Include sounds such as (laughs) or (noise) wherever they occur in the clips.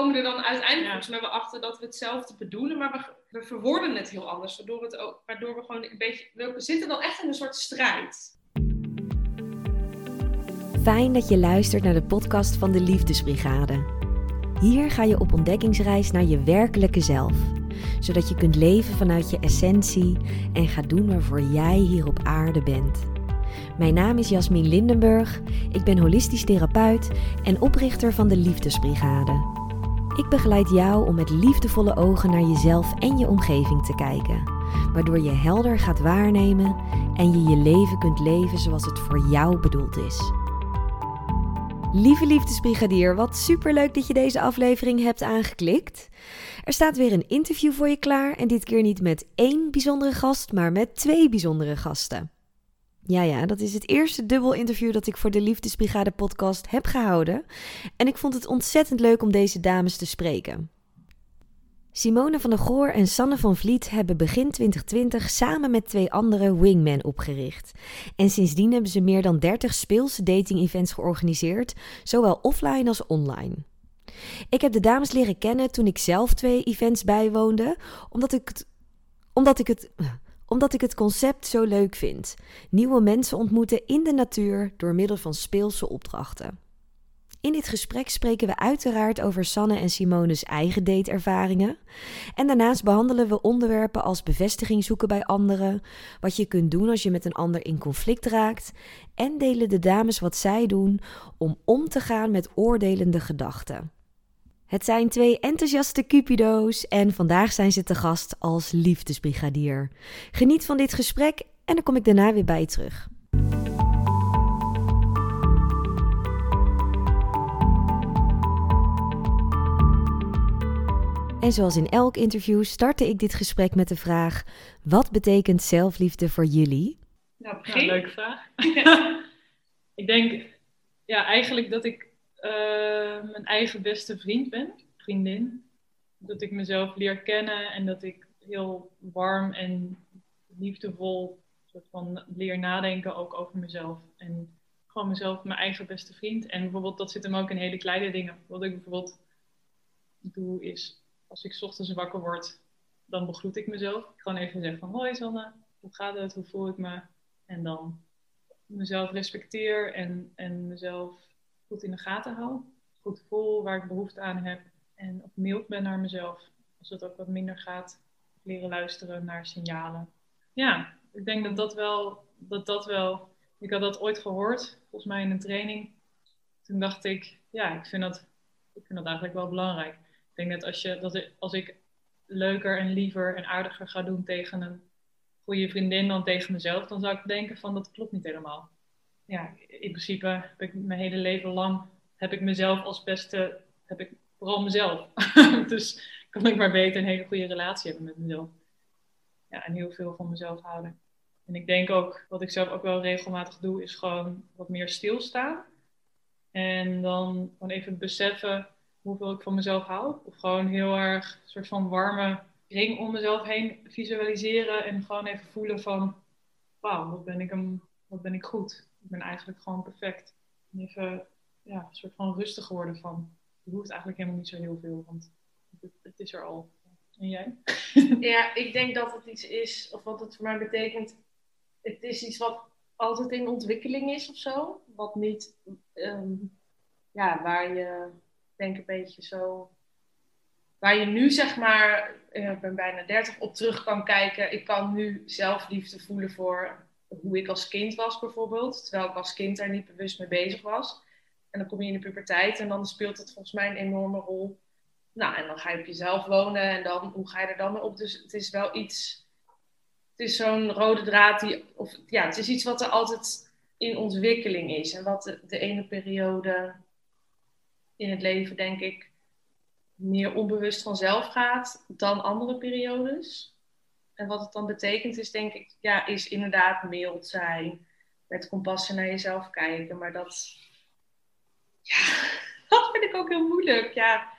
komen er dan uiteindelijk volgens mij wel achter dat we hetzelfde bedoelen, maar we, we verwoorden het heel anders. Waardoor, het ook, waardoor we gewoon een beetje. We zitten dan echt in een soort strijd. Fijn dat je luistert naar de podcast van de Liefdesbrigade. Hier ga je op ontdekkingsreis naar je werkelijke zelf, zodat je kunt leven vanuit je essentie en gaat doen waarvoor jij hier op aarde bent. Mijn naam is Jasmin Lindenburg, ik ben holistisch therapeut en oprichter van de Liefdesbrigade. Ik begeleid jou om met liefdevolle ogen naar jezelf en je omgeving te kijken, waardoor je helder gaat waarnemen en je je leven kunt leven zoals het voor jou bedoeld is. Lieve liefdesbrigadier, wat superleuk dat je deze aflevering hebt aangeklikt. Er staat weer een interview voor je klaar en dit keer niet met één bijzondere gast, maar met twee bijzondere gasten. Ja, ja, dat is het eerste dubbel interview dat ik voor de Liefdesbrigade podcast heb gehouden. En ik vond het ontzettend leuk om deze dames te spreken. Simone van der Goor en Sanne van Vliet hebben begin 2020 samen met twee andere Wingman opgericht. En sindsdien hebben ze meer dan 30 speelse dating-events georganiseerd, zowel offline als online. Ik heb de dames leren kennen toen ik zelf twee events bijwoonde, omdat ik het, omdat ik het, omdat ik het concept zo leuk vind. Nieuwe mensen ontmoeten in de natuur door middel van speelse opdrachten. In dit gesprek spreken we uiteraard over Sanne en Simone's eigen dateervaringen. En daarnaast behandelen we onderwerpen als bevestiging zoeken bij anderen, wat je kunt doen als je met een ander in conflict raakt, en delen de dames wat zij doen om om te gaan met oordelende gedachten. Het zijn twee enthousiaste cupido's en vandaag zijn ze te gast als liefdesbrigadier. Geniet van dit gesprek en dan kom ik daarna weer bij je terug. En zoals in elk interview startte ik dit gesprek met de vraag: wat betekent zelfliefde voor jullie? Nou, begin. leuke vraag. (laughs) ik denk ja, eigenlijk dat ik uh, mijn eigen beste vriend ben, vriendin. Dat ik mezelf leer kennen en dat ik heel warm en liefdevol soort van leer nadenken ook over mezelf. En gewoon mezelf mijn eigen beste vriend. En bijvoorbeeld, dat zit hem ook in hele kleine dingen. Wat ik bijvoorbeeld doe is, als ik ochtends wakker word, dan begroet ik mezelf. Gewoon even zeggen van, hoi Sanne, hoe gaat het, hoe voel ik me? En dan mezelf respecteer en, en mezelf goed in de gaten hou. Goed voel waar ik behoefte aan heb. En op mild ben naar mezelf. Als het ook wat minder gaat. Leren luisteren naar signalen. Ja, ik denk dat dat wel. Dat dat wel ik had dat ooit gehoord, volgens mij in een training. Toen dacht ik, ja, ik vind dat, ik vind dat eigenlijk wel belangrijk. Ik denk dat als, je, dat als ik leuker en liever en aardiger ga doen tegen een goede vriendin dan tegen mezelf, dan zou ik denken van dat klopt niet helemaal ja, in principe heb ik mijn hele leven lang heb ik mezelf als beste, heb ik vooral mezelf. (laughs) dus kan ik maar beter een hele goede relatie hebben met mezelf. Ja, en heel veel van mezelf houden. En ik denk ook, wat ik zelf ook wel regelmatig doe, is gewoon wat meer stilstaan. En dan gewoon even beseffen hoeveel ik van mezelf hou. Of gewoon heel erg een soort van warme ring om mezelf heen visualiseren. En gewoon even voelen van, wauw, wat ben ik, een, wat ben ik goed ik ben eigenlijk gewoon perfect. even ja, een soort van rustig geworden van, je hoeft eigenlijk helemaal niet zo heel veel, want het, is er al. En jij? (laughs) ja, ik denk dat het iets is, of wat het voor mij betekent, het is iets wat altijd in ontwikkeling is of zo. Wat niet, ehm, ja, waar je, denk een beetje zo, waar je nu zeg maar, ik ben bijna 30, op terug kan kijken. Ik kan nu zelfliefde voelen voor hoe ik als kind was bijvoorbeeld. Terwijl ik als kind daar niet bewust mee bezig was. En dan kom je in de puberteit en dan speelt het volgens mij een enorme rol. Nou, en dan ga je op jezelf wonen en dan, hoe ga je er dan mee op? Dus het is wel iets, het is zo'n rode draad die, of ja, het is iets wat er altijd in ontwikkeling is. En wat de, de ene periode in het leven, denk ik, meer onbewust vanzelf gaat dan andere periodes. En wat het dan betekent is denk ik, ja, is inderdaad mild zijn. Met compassie naar jezelf kijken. Maar dat, ja, (laughs) dat vind ik ook heel moeilijk. Ja,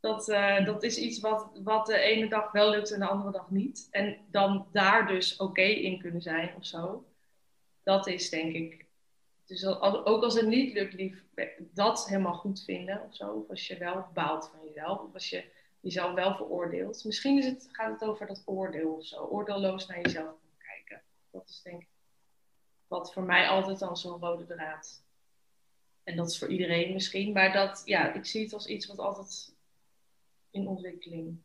dat, uh, dat is iets wat, wat de ene dag wel lukt en de andere dag niet. En dan daar dus oké in kunnen zijn of zo. Dat is denk ik Dus ook als het niet lukt, lief, dat helemaal goed vinden of zo. Of als je wel baalt van jezelf. Of als je jezelf wel veroordeelt. Misschien is het, gaat het over dat oordeel of zo. Oordeelloos naar jezelf kijken. Dat is denk ik wat voor mij altijd al zo'n rode draad. En dat is voor iedereen misschien. Maar dat, ja, ik zie het als iets wat altijd in ontwikkeling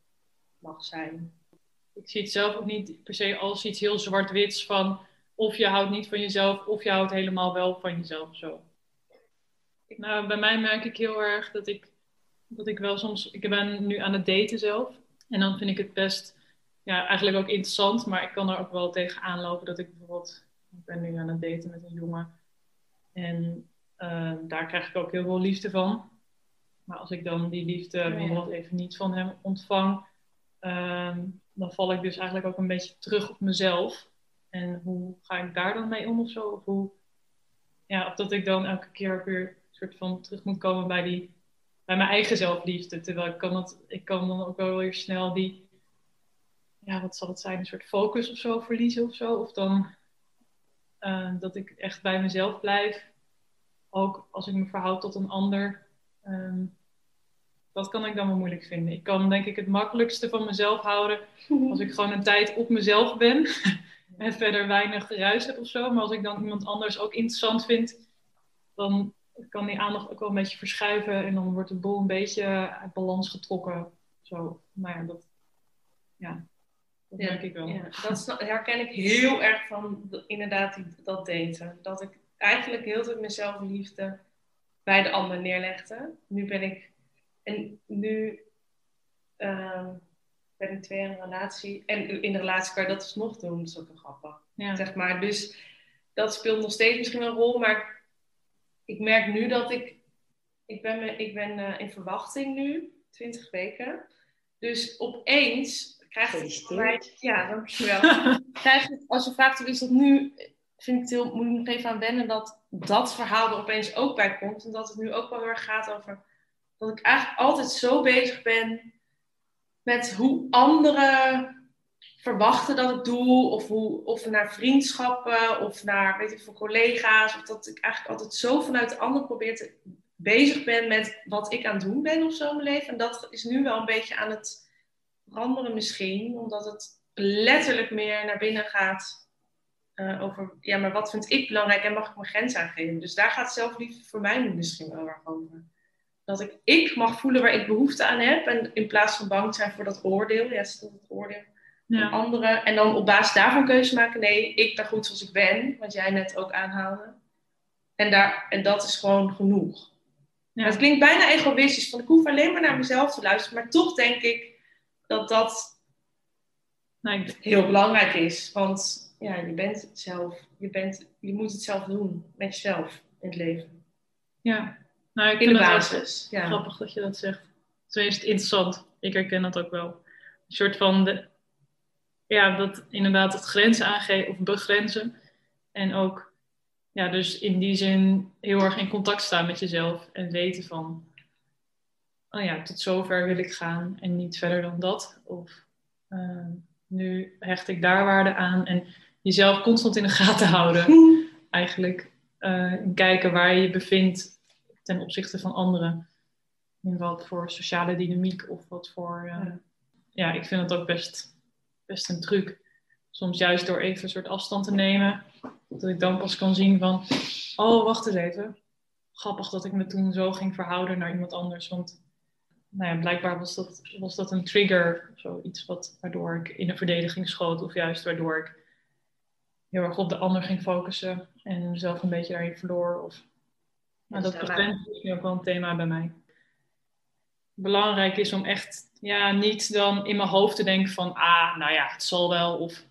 mag zijn. Ik zie het zelf ook niet per se als iets heel zwart-wits van of je houdt niet van jezelf of je houdt helemaal wel van jezelf zo. Nou, bij mij merk ik heel erg dat ik, dat ik wel soms, ik ben nu aan het daten zelf. En dan vind ik het best, ja, eigenlijk ook interessant, maar ik kan er ook wel tegen aanlopen dat ik bijvoorbeeld, ik ben nu aan het daten met een jongen. En uh, daar krijg ik ook heel veel liefde van. Maar als ik dan die liefde bijvoorbeeld even niet van hem ontvang, uh, dan val ik dus eigenlijk ook een beetje terug op mezelf. En hoe ga ik daar dan mee om of zo? Of, hoe, ja, of dat ik dan elke keer weer soort van terug moet komen bij, die, bij mijn eigen zelfliefde. Terwijl ik kan, het, ik kan dan ook wel weer snel die, ja, wat zal het zijn, een soort focus of zo verliezen of zo. Of dan uh, dat ik echt bij mezelf blijf. Ook als ik me verhoud tot een ander. Um, dat kan ik dan wel moeilijk vinden. Ik kan denk ik het makkelijkste van mezelf houden (laughs) als ik gewoon een tijd op mezelf ben. (laughs) en verder weinig geruis heb of zo. Maar als ik dan iemand anders ook interessant vind, dan kan die aandacht ook wel een beetje verschuiven. En dan wordt de boel een beetje uit balans getrokken. Zo, nou ja, dat, ja, dat merk ik wel. Ja, dat herken ik heel erg van inderdaad dat daten. Dat ik eigenlijk heel veel mezelf liefde bij de ander neerlegde. Nu ben ik, en nu uh, ben ik twee jaar in een relatie. En in de relatie kan je dat dus nog doen, dat is ook een grappig. Ja. Zeg maar. Dus dat speelt nog steeds misschien een rol, maar ik merk nu dat ik, ik ben, ik ben uh, in verwachting nu, 20 weken. Dus opeens krijgt het, ja, dankjewel. (laughs) krijg het, als je vraagt hoe is dat nu, vind ik het heel, moet ik nog even aan wennen dat dat verhaal er opeens ook bij komt. En dat het nu ook wel heel erg gaat over dat ik eigenlijk altijd zo bezig ben met hoe anderen verwachten dat ik doe, of, hoe, of naar vriendschappen, of naar, weet ik veel, collega's, of dat ik eigenlijk altijd zo vanuit de ander probeer te bezig ben met wat ik aan het doen ben of zo in mijn leven. En dat is nu wel een beetje aan het veranderen misschien, omdat het letterlijk meer naar binnen gaat uh, over, ja, maar wat vind ik belangrijk en mag ik mijn grens aangeven? Dus daar gaat zelfliefde voor mij nu misschien wel erg over. Dat ik, ik mag voelen waar ik behoefte aan heb en in plaats van bang zijn voor dat oordeel, ja, dat oordeel ja. anderen. En dan op basis daarvan keuze maken, nee, ik ben goed zoals ik ben, wat jij net ook aanhaalde. En, daar, en dat is gewoon genoeg. Ja. Het klinkt bijna egoïstisch, van ik hoef alleen maar naar mezelf te luisteren, maar toch denk ik dat dat nou, heel belangrijk is. Want ja, je bent het zelf. Je, bent, je moet het zelf doen met jezelf in het leven. Ja, nou, ik in de basis. Ja. Grappig dat je dat zegt. Tenminste, interessant. Ik herken dat ook wel. Een soort van, de, ja, dat inderdaad het grenzen aangeven of begrenzen. En ook, ja, dus in die zin heel erg in contact staan met jezelf. En weten van, oh ja, tot zover wil ik gaan en niet verder dan dat. Of uh, nu hecht ik daar waarde aan. En jezelf constant in de gaten houden. (laughs) Eigenlijk uh, kijken waar je je bevindt ten opzichte van anderen. In wat voor sociale dynamiek of wat voor. Uh, ja, ik vind het ook best, best een truc. Soms juist door even een soort afstand te nemen. Dat ik dan pas kan zien van. Oh, wacht eens even. Grappig dat ik me toen zo ging verhouden naar iemand anders. Want nou ja, blijkbaar was dat, was dat een trigger, zoiets wat, waardoor ik in de verdediging schoot, of juist waardoor ik heel erg op de ander ging focussen en mezelf een beetje daarin verloor. Of, nou, dat is ook wel een thema bij mij. Belangrijk is om echt ja, niet dan in mijn hoofd te denken van, ah, nou ja, het zal wel, of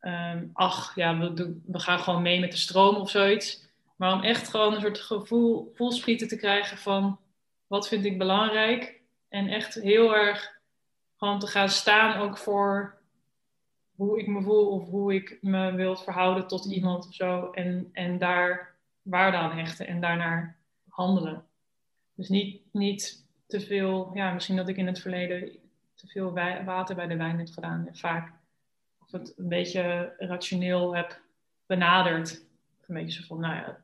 um, ach, ja, we, we gaan gewoon mee met de stroom of zoiets. Maar om echt gewoon een soort gevoel, voelsprieten te krijgen van, wat vind ik belangrijk? En echt heel erg gewoon te gaan staan ook voor hoe ik me voel of hoe ik me wil verhouden tot iemand of zo. En, en daar waarde aan hechten en daarnaar handelen. Dus niet, niet te veel, ja, misschien dat ik in het verleden te veel water bij de wijn heb gedaan. En vaak of het een beetje rationeel heb benaderd. Een beetje van, nou ja,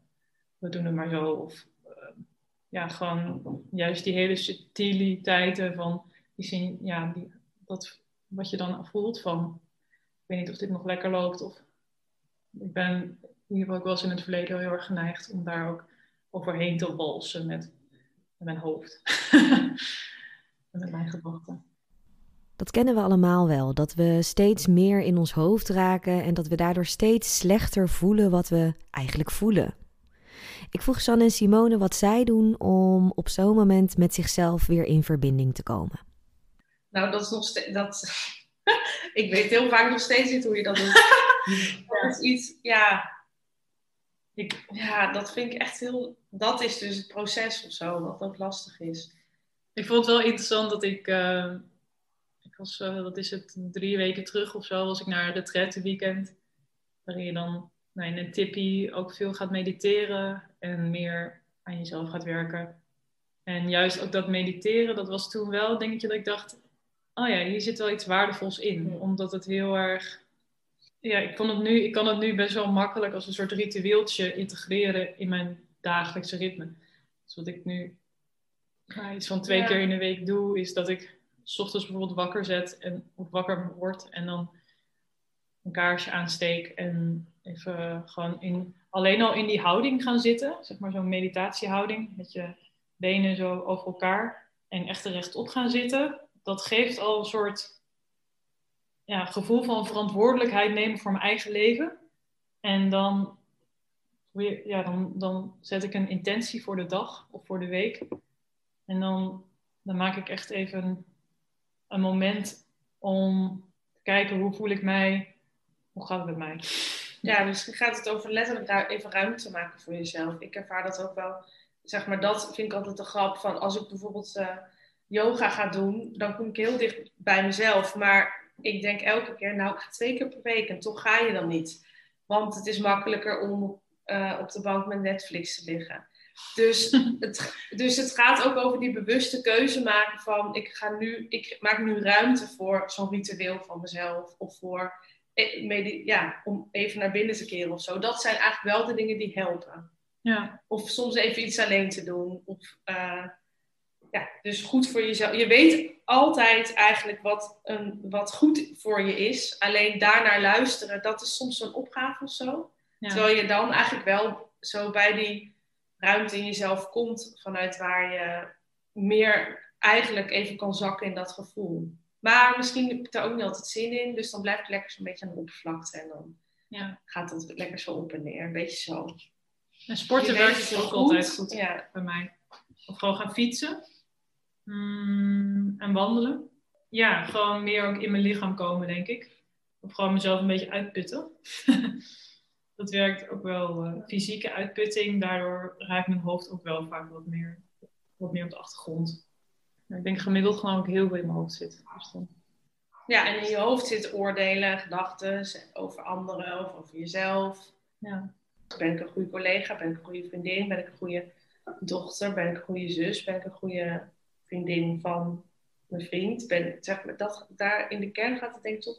we doen het maar zo. Of eh, ja, gewoon juist die hele subtiliteiten van die zin, ja, die, dat, wat je dan voelt van, ik weet niet of dit nog lekker loopt. Of ik ben in ieder geval ook wel eens in het verleden heel erg geneigd om daar ook overheen te walsen met, met mijn hoofd. (laughs) met mijn gedachten. Dat kennen we allemaal wel, dat we steeds meer in ons hoofd raken en dat we daardoor steeds slechter voelen wat we eigenlijk voelen. Ik vroeg Sanne en Simone wat zij doen om op zo'n moment met zichzelf weer in verbinding te komen. Nou, dat is nog steeds. Dat... (laughs) ik weet heel vaak nog steeds niet hoe je dat doet. (laughs) dat is iets, ja. Ik, ja, dat vind ik echt heel. Dat is dus het proces of zo, wat ook lastig is. Ik vond het wel interessant dat ik. Uh, ik was, uh, wat is het, drie weken terug of zo, was ik naar het weekend. Waarin je dan nou, in een tippie ook veel gaat mediteren en meer aan jezelf gaat werken. En juist ook dat mediteren, dat was toen wel een dingetje dat ik dacht, oh ja, hier zit wel iets waardevols in. Omdat het heel erg, ja, ik, kon het nu, ik kan het nu best wel makkelijk als een soort ritueeltje integreren in mijn dagelijkse ritme. Dus wat ik nu iets van twee keer in de week doe, is dat ik s ochtends bijvoorbeeld wakker zet en of wakker word en dan een kaarsje aansteek en even gewoon in, alleen al in die houding gaan zitten, zeg maar zo'n meditatiehouding, met je benen zo over elkaar en echt rechtop gaan zitten, dat geeft al een soort ja, gevoel van verantwoordelijkheid nemen voor mijn eigen leven. En dan, ja, dan, dan zet ik een intentie voor de dag of voor de week. En dan, dan maak ik echt even een moment om te kijken hoe voel ik mij, hoe gaat het met mij. Ja, dus gaat het over letterlijk even ruimte maken voor jezelf. Ik ervaar dat ook wel. Zeg maar, dat vind ik altijd de grap van als ik bijvoorbeeld uh, yoga ga doen, dan kom ik heel dicht bij mezelf. Maar ik denk elke keer, nou, ik ga twee keer per week en toch ga je dan niet. Want het is makkelijker om uh, op de bank met Netflix te liggen. Dus (laughs) het, dus het gaat ook over die bewuste keuze maken van ik ga nu, ik maak nu ruimte voor zo'n ritueel van mezelf of voor eh, ja, om even naar binnen te keren of zo. Dat zijn eigenlijk wel de dingen die helpen. Ja. Of soms even iets alleen te doen. Of, uh, ja, dus goed voor jezelf. Je weet altijd eigenlijk wat, een, wat goed voor je is. Alleen daarnaar luisteren, dat is soms een opgave of zo. Terwijl je dan eigenlijk wel zo bij die ruimte in jezelf komt. Vanuit waar je meer eigenlijk even kan zakken in dat gevoel. Maar misschien heb ik daar ook niet altijd zin in. Dus dan blijft het lekker zo'n beetje aan de oppervlakte. En dan ja. gaat het lekker zo op en neer. Een beetje zo. En sporten werkt ook altijd goed ja. bij mij. Of gewoon gaan fietsen. Mm, en wandelen. Ja, gewoon meer ook in mijn lichaam komen, denk ik. Of gewoon mezelf een beetje uitputten. (laughs) dat werkt ook wel. Uh, fysieke uitputting. Daardoor raakt mijn hoofd ook wel vaak wat meer, wat meer op de achtergrond ik denk gemiddeld gewoon ook heel veel in mijn hoofd zit. Dus ja, en in je hoofd zitten oordelen, gedachten over anderen of over jezelf. Ja. Ben ik een goede collega? Ben ik een goede vriendin? Ben ik een goede dochter? Ben ik een goede zus? Ben ik een goede vriendin van mijn vriend? Ben, zeg maar, dat, daar in de kern gaat het denk ik toch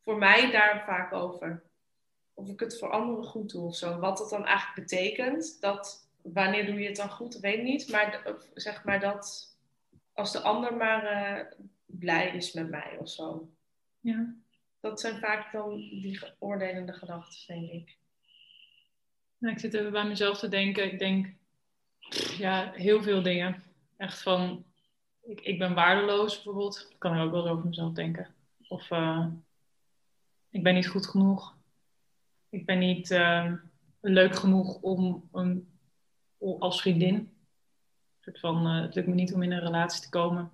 voor mij daar vaak over. Of ik het voor anderen goed doe of zo. Wat dat dan eigenlijk betekent. Dat, wanneer doe je het dan goed, weet ik niet. Maar zeg maar dat als de ander maar uh, blij is met mij of zo. Ja. Dat zijn vaak dan die oordelende gedachten, denk ik. Nou, ik zit even bij mezelf te denken. Ik denk, ja, heel veel dingen. Echt van, ik, ik ben waardeloos bijvoorbeeld. Dat kan ik ook wel over mezelf denken. Of uh, ik ben niet goed genoeg. Ik ben niet uh, leuk genoeg om, om als vriendin soort van, uh, het lukt me niet om in een relatie te komen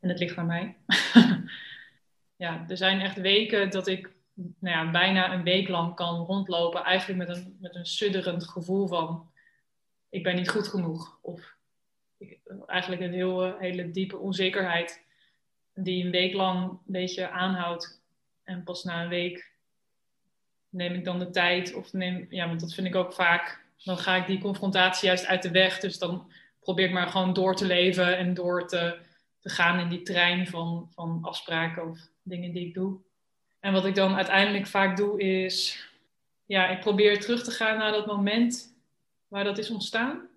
en het ligt aan mij. (laughs) ja, er zijn echt weken dat ik nou ja, bijna een week lang kan rondlopen, eigenlijk met een, met een sudderend gevoel van ik ben niet goed genoeg. Of eigenlijk een heel, hele diepe onzekerheid die een week lang een beetje aanhoudt. En pas na een week neem ik dan de tijd, of neem, ja, want dat vind ik ook vaak, dan ga ik die confrontatie juist uit de weg. Dus dan probeer ik maar gewoon door te leven en door te, te gaan in die trein van, van afspraken of dingen die ik doe. En wat ik dan uiteindelijk vaak doe is, ja, ik probeer terug te gaan naar dat moment waar dat is ontstaan.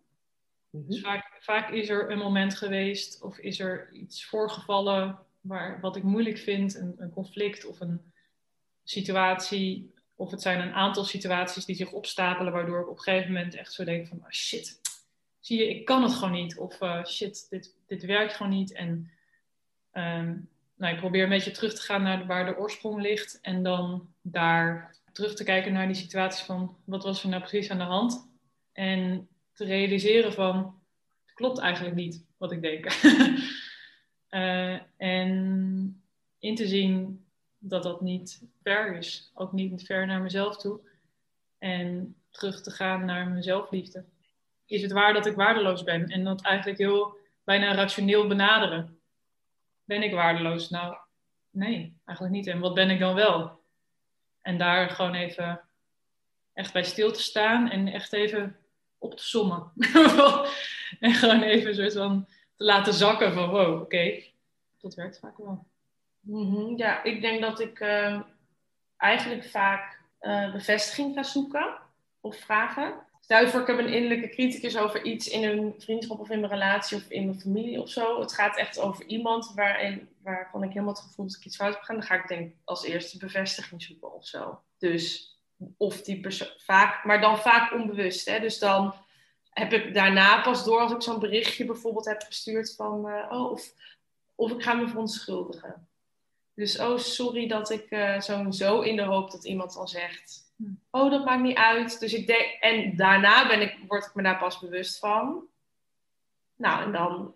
Dus vaak, vaak is er een moment geweest of is er iets voorgevallen waar, wat ik moeilijk vind, een, een conflict of een situatie. Of het zijn een aantal situaties die zich opstapelen, waardoor ik op een gegeven moment echt zo denk van, oh shit, zie je, ik kan het gewoon niet. Of uh, shit, dit, dit werkt gewoon niet. En ehm, nou, ik probeer een beetje terug te gaan naar waar de oorsprong ligt. En dan daar terug te kijken naar die situaties van, wat was er nou precies aan de hand? En te realiseren van, klopt eigenlijk niet wat ik denk. uh, (laughs) en in te zien dat dat niet ver is. Ook niet ver naar mezelf toe. En terug te gaan naar mijn zelfliefde. Is het waar dat ik waardeloos ben? En dat eigenlijk heel bijna rationeel benaderen. Ben ik waardeloos? Nou, nee, eigenlijk niet. En wat ben ik dan wel? En daar gewoon even echt bij stil te staan en echt even op te sommen. (laughs) en gewoon even soort van te laten zakken van wow, oké, dat werkt vaak wel. Mhm, ja, ik denk dat ik uh, eigenlijk vaak uh, bevestiging ga zoeken of vragen. Stel je voor, ik heb een innerlijke criticus over iets in een vriendschap of in mijn relatie of in mijn familie of zo. Het gaat echt over iemand waarin, waarvan ik helemaal het gevoel dat ik iets fout heb gedaan. Dan ga ik denk als eerste bevestiging zoeken of zo. Dus of die persoon, vaak, maar dan vaak onbewust. Hè? Dus dan heb ik daarna pas door als ik zo'n berichtje bijvoorbeeld heb gestuurd van, uh, oh, of, of ik ga me verontschuldigen. Dus, oh, sorry dat ik uh, zo, zo in de hoop dat iemand dan zegt, hm. oh, dat maakt niet uit. Dus ik denk, en daarna ben ik, word ik me daar pas bewust van. Nou, en dan,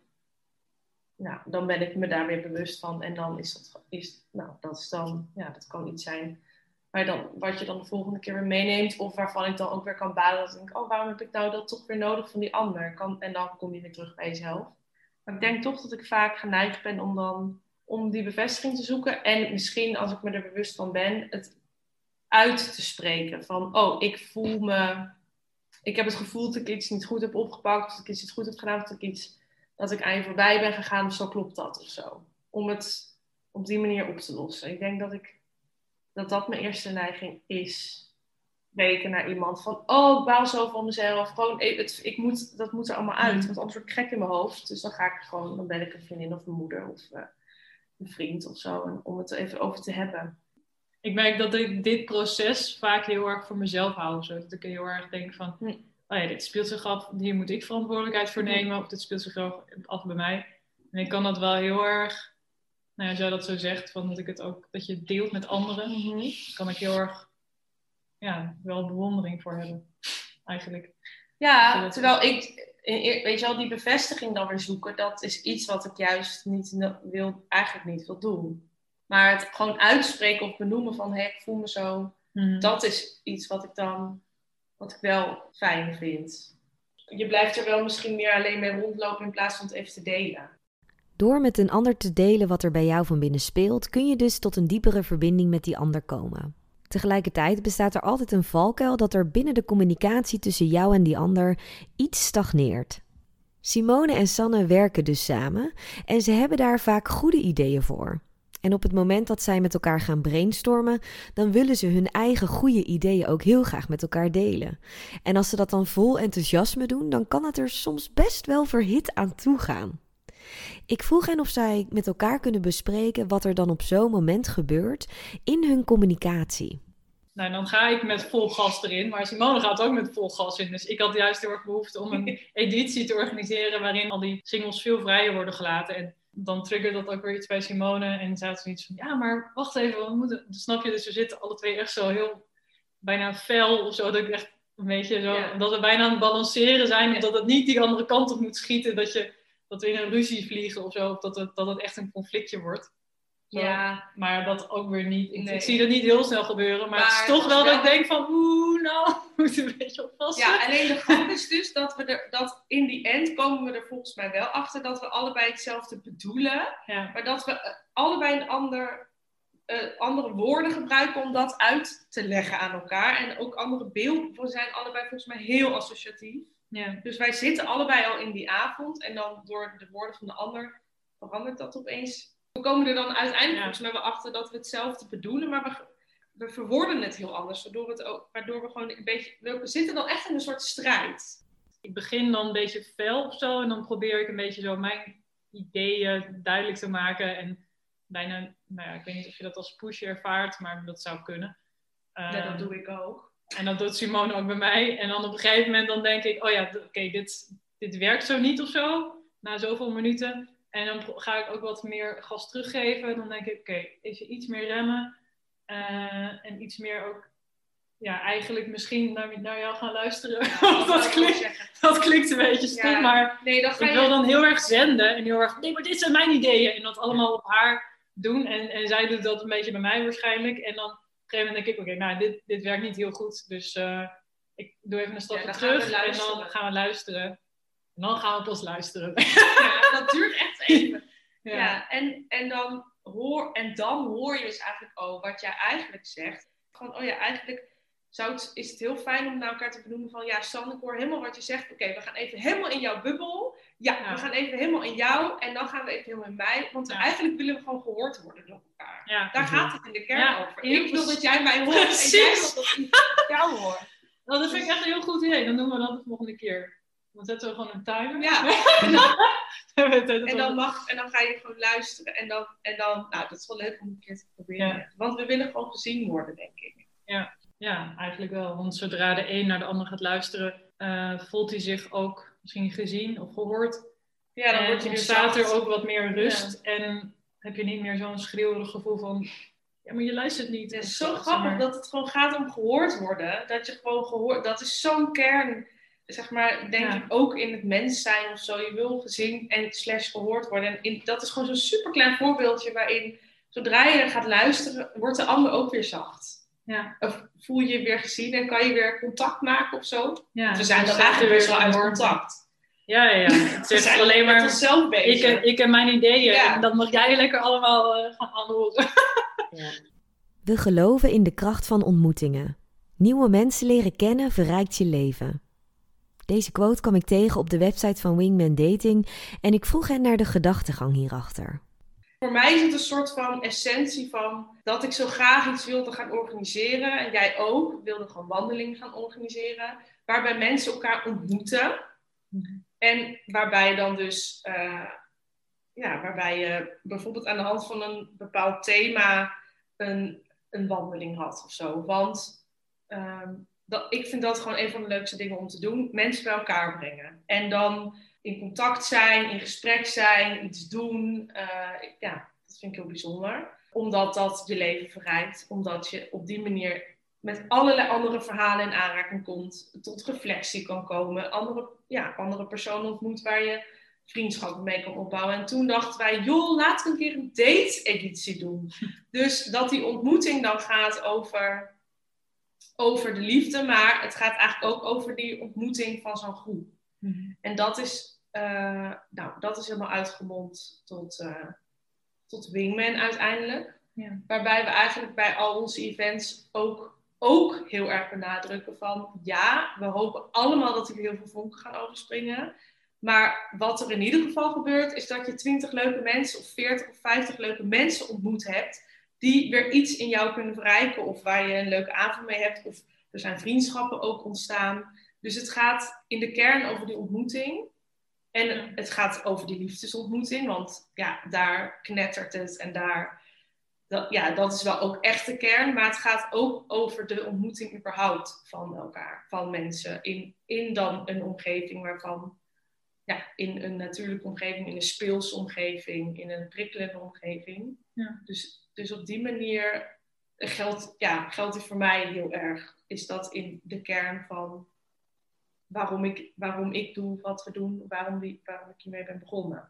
nou, dan ben ik me daar weer bewust van. En dan is dat, is, nou, dat is dan, ja, dat kan iets zijn maar dan, wat je dan de volgende keer weer meeneemt. Of waarvan ik dan ook weer kan balen. Dat ik denk, oh, waarom heb ik nou dat toch weer nodig van die ander? Kan, en dan kom je weer terug bij jezelf. Maar ik denk toch dat ik vaak geneigd ben om dan om die bevestiging te zoeken. En misschien, als ik me er bewust van ben, het uit te spreken. Van, oh, ik voel me... Ik heb het gevoel dat ik iets niet goed heb opgepakt. Dat ik iets niet goed heb gedaan. Dat ik iets... Dat ik aan je voorbij ben gegaan. Of zo klopt dat of zo. Om het op die manier op te lossen. Ik denk dat ik dat dat mijn eerste neiging is. Weken naar iemand van, oh, ik baal zo van mezelf. Gewoon, eh, het, ik moet, dat moet er allemaal uit, mm. want anders word ik gek in mijn hoofd. Dus dan ga ik gewoon, dan ben ik een vriendin of een moeder of uh, een vriend of zo, om het er even over te hebben. Ik merk dat ik dit proces vaak heel erg voor mezelf hou. Zo. Dat ik heel erg denk van, hm. oh ja, dit speelt zich af, hier moet ik verantwoordelijkheid voor hm. nemen. Of dit speelt zich af bij mij. En ik kan dat wel heel erg nou als jij dat zo zegt, van dat ik het ook, dat je deelt met anderen, mm kan ik heel erg, ja, wel bewondering voor hebben, eigenlijk. Ja, terwijl ik, weet je wel, die bevestiging dan weer zoeken, dat is iets wat ik juist niet wil, eigenlijk niet wil doen. Maar het gewoon uitspreken of benoemen van, hé, ik voel me zo, mhm. dat is iets wat ik dan, wat ik wel fijn vind. Je blijft er wel misschien meer alleen mee rondlopen in plaats van het even te delen. Door met een ander te delen wat er bij jou van binnen speelt, kun je dus tot een diepere verbinding met die ander komen. Tegelijkertijd bestaat er altijd een valkuil dat er binnen de communicatie tussen jou en die ander iets stagneert. Simone en Sanne werken dus samen en ze hebben daar vaak goede ideeën voor. En op het moment dat zij met elkaar gaan brainstormen, dan willen ze hun eigen goede ideeën ook heel graag met elkaar delen. En als ze dat dan vol enthousiasme doen, dan kan het er soms best wel verhit aan toe gaan. Ik vroeg hen of zij met elkaar kunnen bespreken wat er dan op zo'n moment gebeurt in hun communicatie. Nou, dan ga ik met vol gas erin, maar Simone gaat ook met vol gas in. Dus ik had juist heel erg behoefte om een (laughs) editie te organiseren waarin al die singles veel vrijer worden gelaten. En dan triggert dat ook weer iets bij Simone. En ze had zoiets van, ja, maar wacht even, we moeten... Snap je, dus we zitten alle twee echt zo heel bijna fel of zo. Dat ik echt een beetje zo, dat we bijna aan het balanceren zijn. Dat het niet die andere kant op moet schieten. Dat je dat we in een ruzie vliegen of zo, of dat het, dat het echt een conflictje wordt. Ja. Maar dat ook weer niet. Ik, zie dat niet heel snel gebeuren, maar, het is toch wel, dat ik denk van, oeh, nou, (laughs) moet een beetje oppassen. Ja, alleen de grap is dus dat we er, dat in die end komen we er volgens mij wel achter dat we allebei hetzelfde bedoelen, ja. maar dat we eh, allebei een ander, uh, andere woorden gebruiken om dat uit te leggen aan elkaar. En ook andere beelden. We zijn allebei volgens mij heel associatief. Ja. Dus wij zitten allebei al in die avond en dan door de woorden van de ander verandert dat opeens. We komen er dan uiteindelijk ja. volgens achter dat we hetzelfde bedoelen, maar we, we verwoorden het heel anders. Waardoor, het ook, waardoor we gewoon een beetje. We zitten dan echt in een soort strijd. ik begin dan een beetje fel of zo. En dan probeer ik een beetje zo mijn ideeën duidelijk te maken. En bijna, nou ja, ik weet niet of je dat als push ervaart, maar dat zou kunnen. Ja, dat Ehm, doe ik ook. En dat doet Simone ook bij mij. En dan op een gegeven moment dan denk ik, oh ja, oké, dit, dit werkt zo niet of zo. Na zoveel minuten. En dan ga ik ook wat meer gas teruggeven. Dan denk ik, oké, even iets meer remmen. Eh, en iets meer ook, ja, eigenlijk misschien naar, naar jou gaan luisteren. (laughs) Want dat, klinkt, dat klinkt een beetje stom, Ja. maar Nee, ga ik je... wil dan heel erg zenden. En heel erg, nee, maar dit zijn mijn ideeën. En dat allemaal op haar doen. En, en zij doet dat een beetje bij mij waarschijnlijk. En dan gegeven moment denk ik, oké, nou, dit, dit werkt niet heel goed. Dus eh, ik doe even een stapje terug. En dan gaan we luisteren. En dan gaan we pas luisteren. (laughs) Ja, dat duurt echt even. (laughs) Ja. Ja, en, en, dan hoor, en dan hoor je dus eigenlijk ook wat jij eigenlijk zegt. Van, oh ja, eigenlijk zou het, is het heel fijn om naar elkaar te benoemen van... Ja, San, ik hoor helemaal wat je zegt. Oké, we gaan even helemaal in jouw bubbel. Ja, Ja. we gaan even helemaal in jou. En dan gaan we even helemaal in mij. Want Ja. eigenlijk willen we gewoon gehoord worden door elkaar. Ja. Daar gaat het in de kern over. Ik wil precies. dat jij mij hoort. En jij Precies. wil dat ik jou hoor. (laughs) Nou, dat vind ik echt een heel goed idee. Dan doen we dat de volgende keer. Dan zetten we gewoon een timer. Ja. (laughs) En dan, en (laughs) En dan, mag, en dan ga je gewoon luisteren. En dan, en dan nou, dat is wel leuk om een keer te proberen. Want we willen gewoon gezien worden, denk ik. Ja, eigenlijk wel. Want zodra de een naar de ander gaat luisteren, eh, voelt hij zich ook misschien gezien of gehoord. Ja, dan en word je ontstaat er ook wat meer rust. En heb je niet meer zo'n schreeuwerig gevoel van... Ja, maar je luistert niet. Het is zo grappig maar. dat het gewoon gaat om gehoord worden. Dat je gewoon gehoord... Dat is zo'n kern, zeg maar, denk Ja. ik, ook in het mens zijn of zo. Je wil gezien en slash gehoord worden. En in, dat is gewoon zo'n superklein voorbeeldje waarin... Zodra je gaat luisteren, wordt de ander ook weer zacht. Ja, Of voel je je weer gezien en kan je weer contact maken of zo. ja. We zijn Dus dan eigenlijk best weer wel uit contact. Ja, ja, ja. (laughs) Het zijn alleen met maar... onszelf bezig. Ik, ik en mijn ideeën. Ja. En dat mag jij lekker allemaal eh, gaan aanhoren. (laughs) We geloven in de kracht van ontmoetingen. Nieuwe mensen leren kennen verrijkt je leven. Deze quote kwam ik tegen op de website van Wingman Dating en ik vroeg hen naar de gedachtegang hierachter. Voor mij is het een soort van essentie van dat ik zo graag iets wilde gaan organiseren. En jij ook wilde gewoon wandelingen gaan organiseren. Waarbij mensen elkaar ontmoeten. En waarbij dan dus, eh, ja, waarbij je bijvoorbeeld aan de hand van een bepaald thema een, een wandeling had of zo. Want ehm, dat, ik vind dat gewoon een van de leukste dingen om te doen. Mensen bij elkaar brengen. En dan in contact zijn, in gesprek zijn, iets doen. Eh, ja, dat vind ik heel bijzonder. Omdat dat je leven verrijkt. Omdat je op die manier met allerlei andere verhalen in aanraking komt. Tot reflectie kan komen. Andere, ja, andere personen ontmoet waar je vriendschappen mee kan opbouwen. En toen dachten wij, joh, laten we een keer een date-editie doen. Dus dat die ontmoeting dan gaat over, over de liefde. Maar het gaat eigenlijk ook over die ontmoeting van zo'n groep. En dat is, eh, nou, dat is helemaal uitgemond tot, eh, tot Wingman uiteindelijk. Ja. Waarbij we eigenlijk bij al onze events ook, ook heel erg benadrukken van... Ja, we hopen allemaal dat er heel veel vonken gaan overspringen. Maar wat er in ieder geval gebeurt, is dat je 20 leuke mensen of 40 of 50 leuke mensen ontmoet hebt... die weer iets in jou kunnen verrijken of waar je een leuke avond mee hebt. Of er zijn vriendschappen ook ontstaan. Dus het gaat in de kern over die ontmoeting. En het gaat over die liefdesontmoeting, want ja, daar knettert het en daar, dat, ja, dat is wel ook echt de kern. Maar het gaat ook over de ontmoeting überhaupt van elkaar, van mensen. In, in dan een omgeving waarvan, ja, in een natuurlijke omgeving, in een speelse omgeving, in een prikkelende omgeving. Ja. Dus, dus op die manier geldt, ja, geldt het voor mij heel erg. Is dat in de kern van waarom ik, waarom ik doe wat we doen, waarom, die, waarom ik hiermee ben begonnen.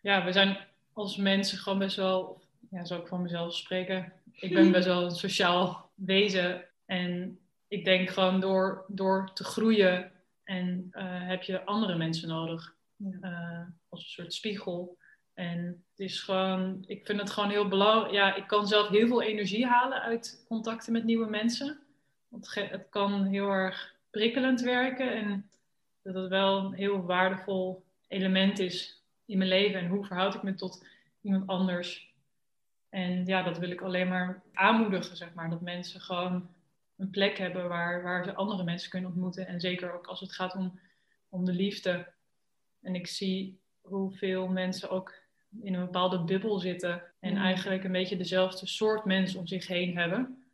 Ja, we zijn als mensen gewoon best wel, ja, zou ik van mezelf spreken. Ik ben best wel een (laughs) sociaal wezen. En ik denk gewoon door, door te groeien en eh, heb je andere mensen nodig. eh, als een soort spiegel. En het is gewoon, ik vind het gewoon heel belangrijk. Ja, ik kan zelf heel veel energie halen uit contacten met nieuwe mensen. Want het kan heel erg prikkelend werken. En dat het wel een heel waardevol element is in mijn leven. En hoe verhoud ik me tot iemand anders. En ja, dat wil ik alleen maar aanmoedigen, zeg maar. Dat mensen gewoon een plek hebben waar, waar ze andere mensen kunnen ontmoeten. En zeker ook als het gaat om om de liefde. En ik zie hoeveel mensen ook in een bepaalde bubbel zitten en Mm. eigenlijk een beetje dezelfde soort mensen om zich heen hebben.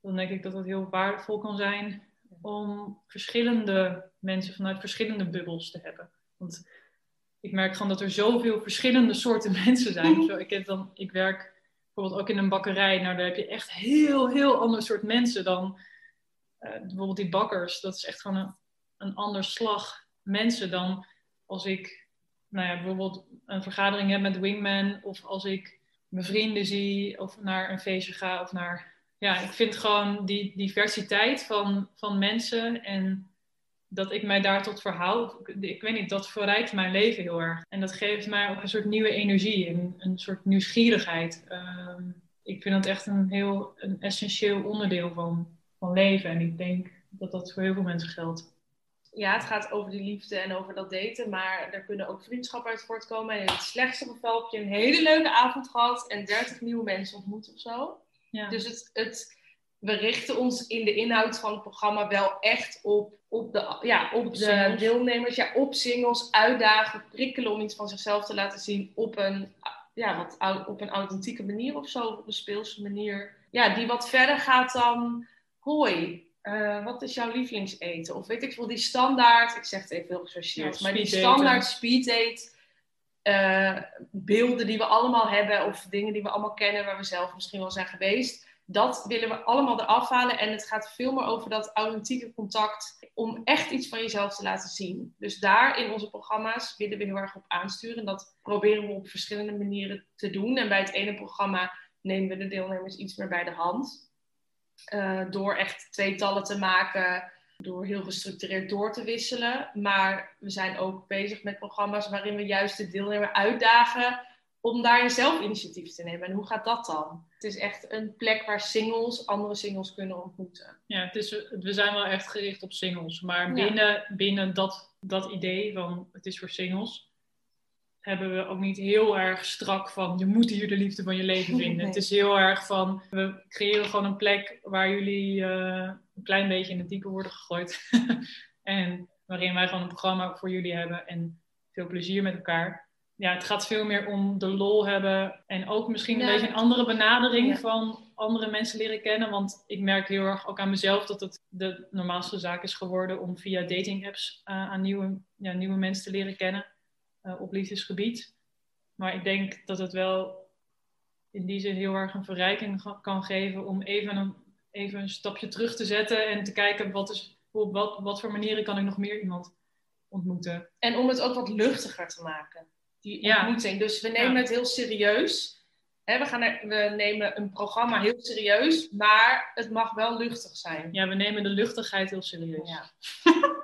Dan denk ik dat het heel waardevol kan zijn om verschillende mensen vanuit verschillende bubbels te hebben. Want ik merk gewoon dat er zoveel verschillende soorten (laughs) mensen zijn. Zo, ik, dan, ik werk bijvoorbeeld ook in een bakkerij. Nou, daar heb je echt heel, heel ander soort mensen dan eh, bijvoorbeeld die bakkers. Dat is echt gewoon een, een ander slag mensen dan als ik nou ja, bijvoorbeeld een vergadering heb met Wingman. Of als ik mijn vrienden zie of naar een feestje ga. Of naar, ja, ik vind gewoon die diversiteit van, van mensen en dat ik mij daar tot verhoud. Ik, weet niet, dat verrijkt mijn leven heel erg. En dat geeft mij ook een soort nieuwe energie en een soort nieuwsgierigheid. Ehm, ik vind dat echt een heel een essentieel onderdeel van, van leven. En ik denk dat dat voor heel veel mensen geldt. Ja, het gaat over die liefde en over dat daten, maar er kunnen ook vriendschappen uit voortkomen. En in het slechtste geval heb je een hele leuke avond gehad en 30 nieuwe mensen ontmoet of zo. Ja. Dus het, het, we richten ons in de inhoud van het programma wel echt op, op de, ja, op de Singles. deelnemers. Ja, op singles, uitdagen, prikkelen om iets van zichzelf te laten zien op een, ja, wat, op een authentieke manier of zo. Op een speelse manier. Ja, die wat verder gaat dan, hoi, eh, wat is jouw lievelingseten? Of weet ik veel, die standaard, ik zeg het even heel gechargeerd, Ja, maar die standaard speed date eh, beelden die we allemaal hebben of dingen die we allemaal kennen waar we zelf misschien wel zijn geweest. Dat willen we allemaal eraf halen. En het gaat veel meer over dat authentieke contact om echt iets van jezelf te laten zien. Dus daar in onze programma's willen we heel erg op aansturen. En dat proberen we op verschillende manieren te doen. En bij het ene programma nemen we de deelnemers iets meer bij de hand. Eh, door echt tweetallen te maken, door heel gestructureerd door te wisselen. Maar we zijn ook bezig met programma's waarin we juist de deelnemer uitdagen om daarin zelf initiatief te nemen. En hoe gaat dat dan? Het is echt een plek waar singles andere singles kunnen ontmoeten. Ja, het is, we zijn wel echt gericht op singles. Maar Ja. binnen, binnen dat, dat idee van het is voor singles, hebben we ook niet heel erg strak van je moet hier de liefde van je leven (laughs) vinden. Nee. Het is heel erg van we creëren gewoon een plek waar jullie eh, een klein beetje in het diepe worden gegooid. (laughs) en waarin wij gewoon een programma voor jullie hebben en veel plezier met elkaar. Ja, het gaat veel meer om de lol hebben en ook misschien een Ja. beetje een andere benadering Ja. van andere mensen leren kennen. Want ik merk heel erg ook aan mezelf dat het de normaalste zaak is geworden om via dating apps eh, aan nieuwe, ja, nieuwe mensen te leren kennen eh, op liefdesgebied. Maar ik denk dat het wel in die zin heel erg een verrijking kan geven om even een, even een stapje terug te zetten en te kijken wat, is, op wat, wat voor manieren kan ik nog meer iemand ontmoeten. En om het ook wat luchtiger te maken, die Ja. ontmoeting. Dus we nemen Ja. het heel serieus. We, gaan er, we nemen een programma heel serieus, maar het mag wel luchtig zijn. Ja, we nemen de luchtigheid heel serieus. Ja. (laughs)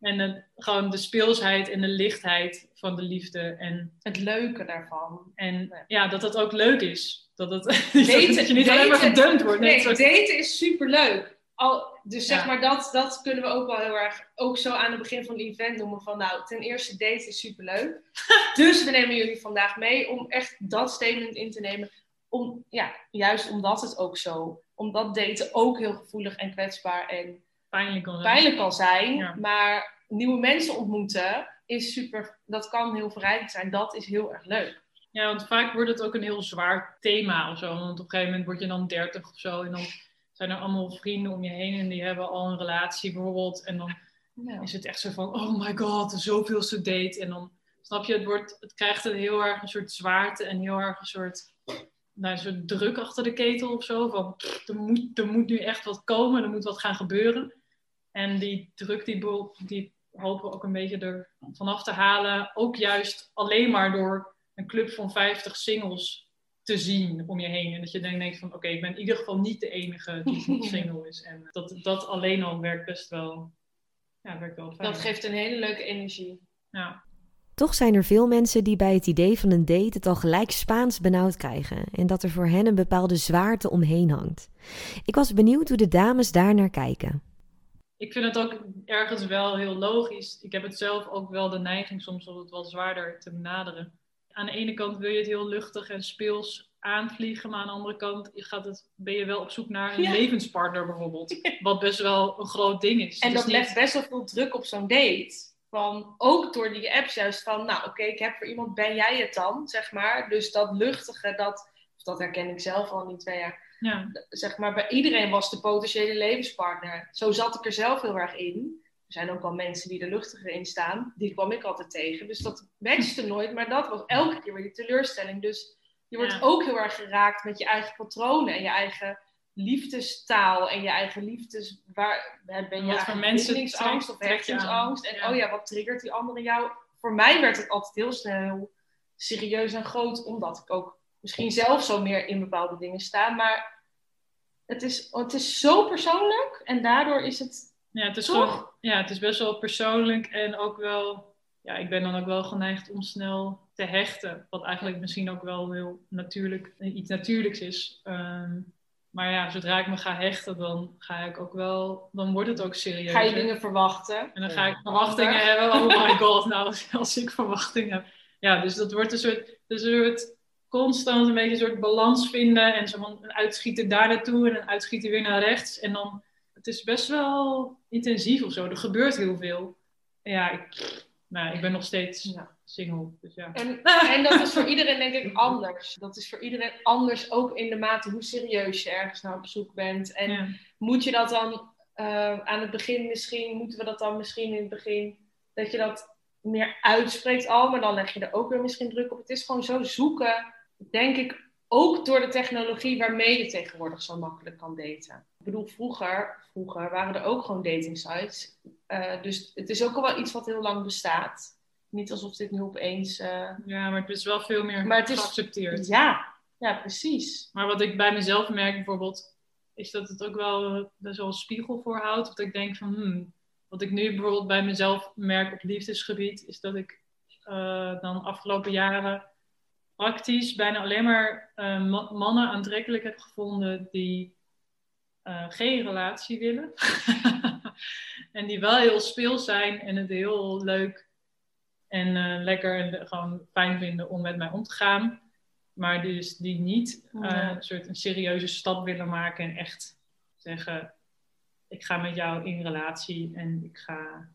En de, gewoon de speelsheid en de lichtheid van de liefde. En, Het leuke daarvan. en Ja. dat dat ook leuk is. Dat, het, Daten- (laughs) dat je niet alleen maar gedumpt wordt. Nee, daten is superleuk. Al, dus zeg Ja. maar, dat, dat kunnen we ook wel heel erg, ook zo aan het begin van het event noemen. Van nou, ten eerste, daten is superleuk. (laughs) dus we nemen jullie vandaag mee om echt dat statement in te nemen. Om, ja, juist omdat het ook zo, omdat daten ook heel gevoelig en kwetsbaar en pijnlijk kan zijn. pijnlijk kan zijn. Ja. Maar nieuwe mensen ontmoeten is super, dat kan heel verrijkend zijn. Dat is heel erg leuk. Ja, want vaak wordt het ook een heel zwaar thema of zo. Want op een gegeven moment word je dan 30 of zo. En dan zijn er allemaal vrienden om je heen en die hebben al een relatie bijvoorbeeld. En dan Ja. is het echt zo van, oh my god, zoveelste date. En dan, snap je, het, wordt, het krijgt een heel erg een soort zwaarte en heel erg een soort, nou, een soort druk achter de ketel of zo. Van, er moet, er moet nu echt wat komen, er moet wat gaan gebeuren. En die druk, die, die hopen we ook een beetje er vanaf te halen. Ook juist alleen maar door een club van 50 singles te zien om je heen. En dat je dan denkt van, oké, ik ben in ieder geval niet de enige die (laughs) single is. En dat, dat alleen al werkt best wel, ja, werkt wel fijn. Dat geeft een hele leuke energie. Ja. Toch zijn er veel mensen die bij het idee van een date het al gelijk Spaans benauwd krijgen en dat er voor hen een bepaalde zwaarte omheen hangt. Ik was benieuwd hoe de dames daar naar kijken. Ik vind het ook ergens wel heel logisch. Ik heb het zelf ook wel de neiging soms om het wat zwaarder te benaderen. Aan de ene kant wil je het heel luchtig en speels aanvliegen, maar aan de andere kant gaat het, ben je wel op zoek naar een Ja. levenspartner bijvoorbeeld. Wat best wel een groot ding is. En is dat niet- legt best wel veel druk op zo'n date. van, ook door die apps juist van, nou oké, ik heb voor iemand, ben jij het dan, zeg maar. Dus dat luchtige, dat, dat herken ik zelf al niet twee jaar. Ja. Zeg maar, bij iedereen was de potentiële levenspartner. Zo zat ik er zelf heel erg in. Er zijn ook wel mensen die er luchtiger in staan. Die kwam ik altijd tegen. Dus dat matchte nooit. Maar dat was elke keer weer die teleurstelling. Dus je wordt Ja. ook heel erg geraakt met je eigen patronen en je eigen liefdestaal en je eigen liefdes... Waar ben je voor mensen trek- of hechtingsangst? En Ja. oh ja, wat triggert die andere jou? Voor mij werd het altijd heel snel heel serieus en groot, omdat ik ook misschien zelf zo meer in bepaalde dingen sta. Maar het is, het is zo persoonlijk en daardoor is het Ja, het is Toch? gewoon, ja, het is best wel persoonlijk en ook wel, ja, ik ben dan ook wel geneigd om snel te hechten. Wat eigenlijk misschien ook wel heel natuurlijk, iets natuurlijks is. Ehm, maar ja, zodra ik me ga hechten, dan ga ik ook wel, dan wordt het ook serieus. Ga je dingen verwachten? En dan ga ik Ja. verwachtingen hebben. Oh my god, nou, (laughs) als- ik verwachtingen heb. Ja, dus dat wordt een soort, een soort constant een beetje een soort balans vinden. En zo een uitschieter daar naartoe en een uitschieter weer naar rechts. En dan, het is best wel intensief of zo. Er gebeurt heel veel. En ja, ik, nou, ik ben nog steeds Ja. single. Dus ja. En, en dat is voor iedereen denk ik anders. Dat is voor iedereen anders, ook in de mate hoe serieus je ergens naar op zoek bent. En ja. moet je dat dan eh, aan het begin misschien, moeten we dat dan misschien in het begin, dat je dat meer uitspreekt al, maar dan leg je er ook weer misschien druk op. Het is gewoon zo zoeken, denk ik, ook door de technologie waarmee je tegenwoordig zo makkelijk kan daten. Ik bedoel, vroeger, vroeger waren er ook gewoon dating sites. Eh, dus het is ook al wel iets wat heel lang bestaat. Niet alsof dit nu opeens. eh, ja, maar het is wel veel meer Maar het is- geaccepteerd. Ja, ja, precies. Maar wat ik bij mezelf merk bijvoorbeeld, is dat het ook wel best wel een spiegel voorhoudt. Dat ik denk van, hmm, wat ik nu bijvoorbeeld bij mezelf merk op liefdesgebied, is dat ik eh, dan afgelopen jaren praktisch bijna alleen maar eh, ma- mannen aantrekkelijk heb gevonden die eh, geen relatie willen. (laughs) en die wel heel speels zijn en het heel leuk en eh, lekker en gewoon fijn vinden om met mij om te gaan. Maar dus die niet Ja. een soort een serieuze stap willen maken en echt zeggen: Ik ga met jou in relatie en ik ga,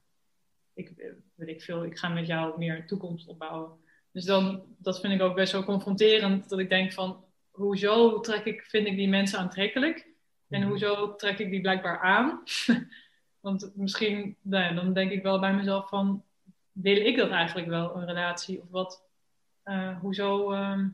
ik, weet ik veel, ik ga met jou meer toekomst opbouwen. Dus dan, dat vind ik ook best wel confronterend, dat ik denk van, hoezo trek ik, vind ik die mensen aantrekkelijk? En hoezo trek ik die blijkbaar aan? (laughs) Want misschien, nou ja, dan denk ik wel bij mezelf van, wil ik dat eigenlijk wel, een relatie? Of wat, eh, hoezo ehm,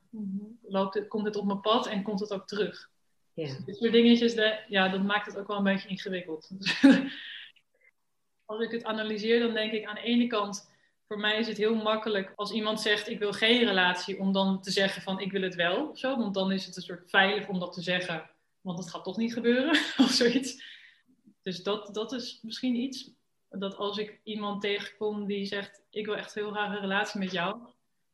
loopt het, komt het op mijn pad en komt het ook terug? Ja. Dit soort dingetjes, de, ja, dat maakt het ook wel een beetje ingewikkeld. (laughs) Als ik het analyseer, dan denk ik aan de ene kant, voor mij is het heel makkelijk als iemand zegt ik wil geen relatie, om dan te zeggen van ik wil het wel of zo. Want dan is het een soort veilig om dat te zeggen, want het gaat toch niet gebeuren (laughs) of zoiets. Dus dat, dat is misschien iets, dat als ik iemand tegenkom die zegt ik wil echt heel graag een relatie met jou,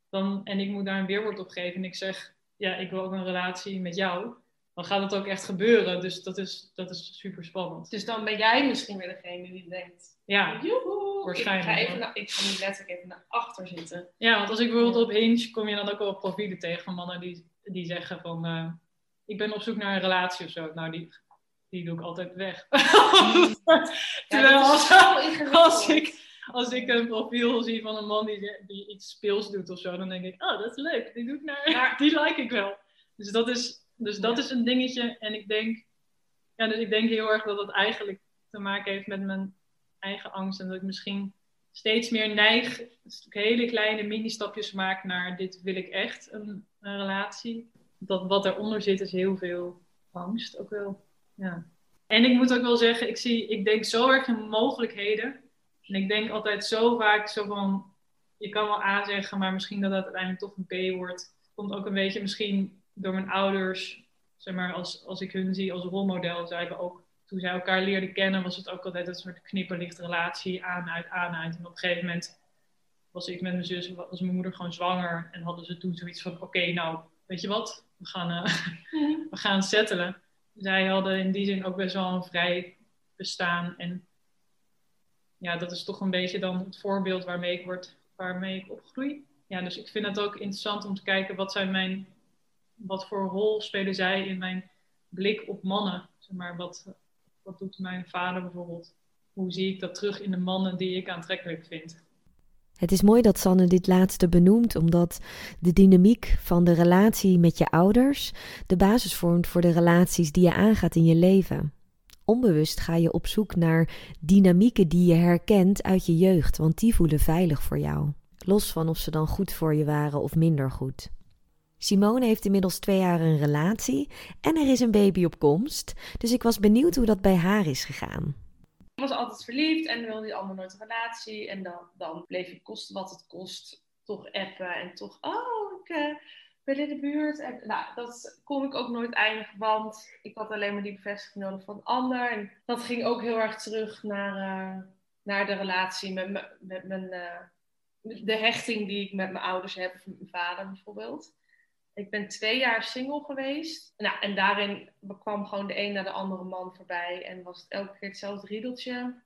dan, en ik moet daar een weerwoord op geven en ik zeg ja, ik wil ook een relatie met jou, dan gaat het ook echt gebeuren. Dus dat is, dat is super spannend. Dus dan ben jij misschien weer degene die denkt: Ja, Joehoe, Waarschijnlijk, Ik ga, even naar, ik ga nu letterlijk even naar achter zitten. ja want als ik bijvoorbeeld op Hinge kom je dan ook wel profielen tegen van mannen die, die zeggen van eh, ik ben op zoek naar een relatie of zo. Nou, die, die doe ik altijd weg. (laughs) Terwijl dat als, (laughs) ik, als ik een profiel zie van een man die, die iets speels doet of zo, dan denk ik, oh, dat is leuk. Die doe ik naar, Maar- (laughs) die like ik wel. Dus dat is, dus dat Ja. is een dingetje. En ik denk, ja, dus ik denk heel erg dat het eigenlijk te maken heeft met mijn eigen angst. En dat ik misschien steeds meer neig, hele kleine mini-stapjes maak naar dit wil ik echt, een, relatie. Dat wat eronder zit is heel veel angst ook wel. Ja. En ik moet ook wel zeggen, ik, zie, ik denk zo erg in mogelijkheden. En ik denk altijd zo vaak zo van, je kan wel A zeggen, maar misschien dat het uiteindelijk toch een B wordt. Komt ook een beetje misschien door mijn ouders, zeg maar, als, als ik hun zie als rolmodel. Zij hebben ook, toen zij elkaar leerden kennen, was het ook altijd een soort knipperlicht relatie, aan, uit, aan, uit. En op een gegeven moment was ik met mijn zus, was mijn moeder gewoon zwanger. En hadden ze toen zoiets van, oké, nou, weet je wat, we gaan, eh, (laughs) we gaan settelen. Zij hadden in die zin ook best wel een vrij bestaan. En ja, dat is toch een beetje dan het voorbeeld waarmee ik, word, waarmee ik opgroei. Ja, dus ik vind het ook interessant om te kijken wat zijn mijn, wat voor rol spelen zij in mijn blik op mannen. Zeg maar, wat, wat doet mijn vader bijvoorbeeld? Hoe zie ik dat terug in de mannen die ik aantrekkelijk vind? Het is mooi dat Sanne dit laatste benoemt, omdat de dynamiek van de relatie met je ouders de basis vormt voor de relaties die je aangaat in je leven. Onbewust ga je op zoek naar dynamieken die je herkent uit je jeugd, want die voelen veilig voor jou. Los van of ze dan goed voor je waren of minder goed. Simone heeft inmiddels twee jaar een relatie en er is een baby op komst, dus ik was benieuwd hoe dat bij haar is gegaan. Ik was altijd verliefd en wilde ander nooit een relatie. En dan, dan bleef ik kosten wat het kost toch appen en toch, oh, ik uh, ben in de buurt. En nou, dat kon ik ook nooit eindigen, want ik had alleen maar die bevestiging nodig van ander. En dat ging ook heel erg terug naar, uh, naar de relatie met, met mijn, uh, de hechting die ik met mijn ouders heb, of met mijn vader bijvoorbeeld. Ik ben twee jaar single geweest. Nou, en daarin kwam gewoon de een naar de andere man voorbij. En was het elke keer hetzelfde riedeltje.